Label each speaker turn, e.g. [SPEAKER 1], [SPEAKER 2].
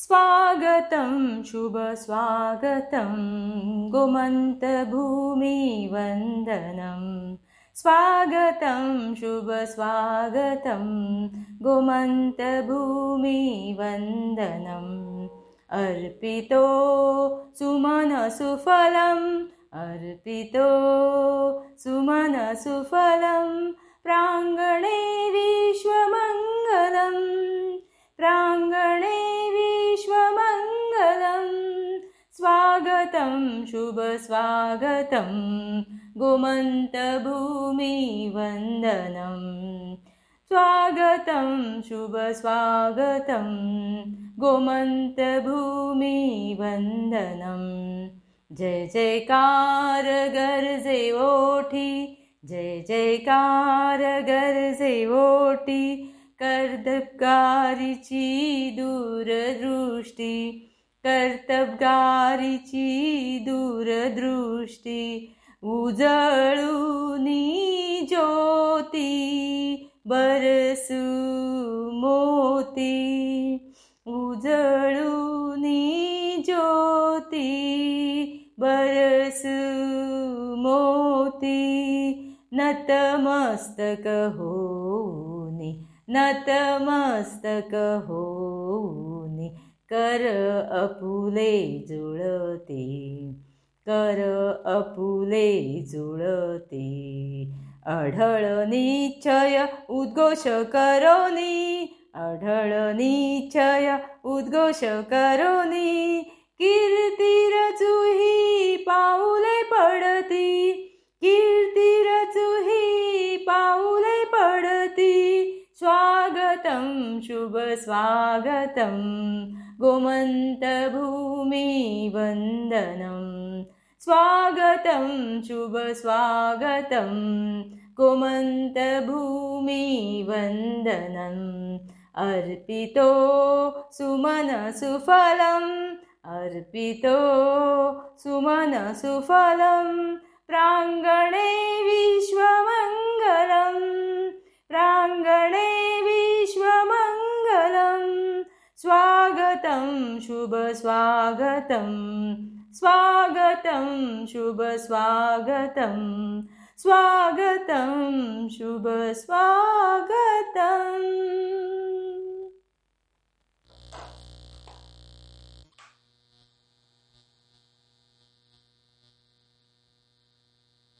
[SPEAKER 1] स्वागतं शुभस्वागतं गोमन्तभूमिवन्दनं। स्वागतं शुभस्वागतं गोमन्तभूमिवन्दनम् अर्पितो सुमनसुफलम् अर्पितो सुमनसुफलं प्राङ्गणे स्वागतं शुभस्वागतं। गोमन्तभूमिवन्दनम् स्वागतं शुभस्वागतं। गोमन्तभूमिवन्दनं जय जयकार गर्जे ओठी। जय जयकार गर्जे ओठी। कर्तबगारिची दूरदृष्टि कर्तबगारीची दूरदृष्टी उजळूनी ज्योती बरसू मोती उजळूनी ज्योती बरसू मोती नतमस्तक होनी नतमस्तक हो कर अपुले जुळते. कर अपुले जुळते. अढळ निश्चय उद्घोष करोनी अढळ निश्चय उद्घोष करोनी शुभस्वागतं। गोमन्तभूमिवन्दनं स्वागतं शुभस्वागतं। गोमन्तभूमिवन्दनम् अर्पितो सुमनसुफलम् अर्पितो सुमनसुफलं प्राङ्गणे विश्वमङ्गलम् शुभस्वागतं स्वागतं शुभस्वागतं स्वागतं शुभस्वागतम्